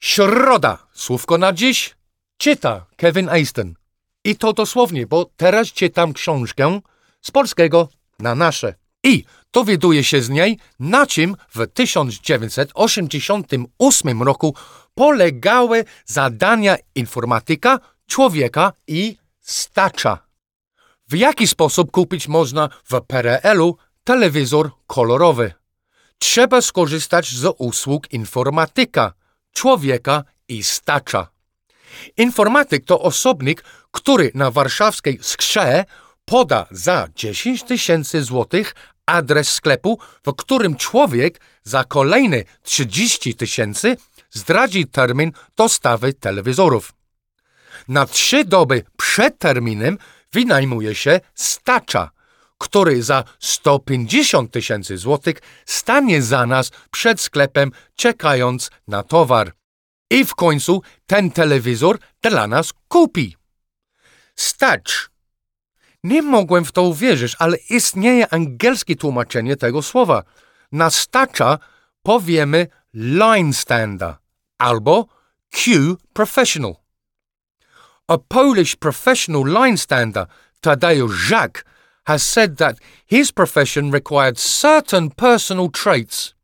Środa, słówko na dziś, czyta Kevin Easton. I to dosłownie, bo teraz czytam książkę z polskiego na nasze. I dowiaduję się z niej, na czym w 1988 roku polegały zadania informatyka, człowieka i stacza. W jaki sposób kupić można w PRL-u telewizor kolorowy? Trzeba skorzystać z usług informatyka, człowieka i stacza. Informatyk to osobnik, który na warszawskiej skrze poda za 10 tysięcy złotych adres sklepu, w którym człowiek za kolejne 30 tysięcy zdradzi termin dostawy telewizorów. Na trzy doby przed terminem wynajmuje się stacza, który za 150 tysięcy złotych stanie za nas przed sklepem, czekając na towar. I w końcu ten telewizor dla nas kupi. Stacz. Nie mogłem w to uwierzyć, ale istnieje angielskie tłumaczenie tego słowa. Na stacza powiemy line stander albo Q professional. A Polish professional line stander, Tadeusz Żak, has said that his profession required certain personal traits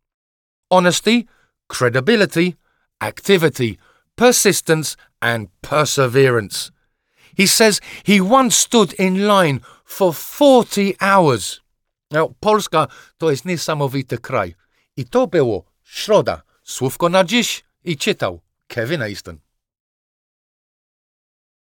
honesty, credibility, activity, persistence, and perseverance. He says he once stood in line for 40 hours. Now, Polska to jest niesamowity kraj. I to było środa. Słówko na dziś i czytał Kevin Easton.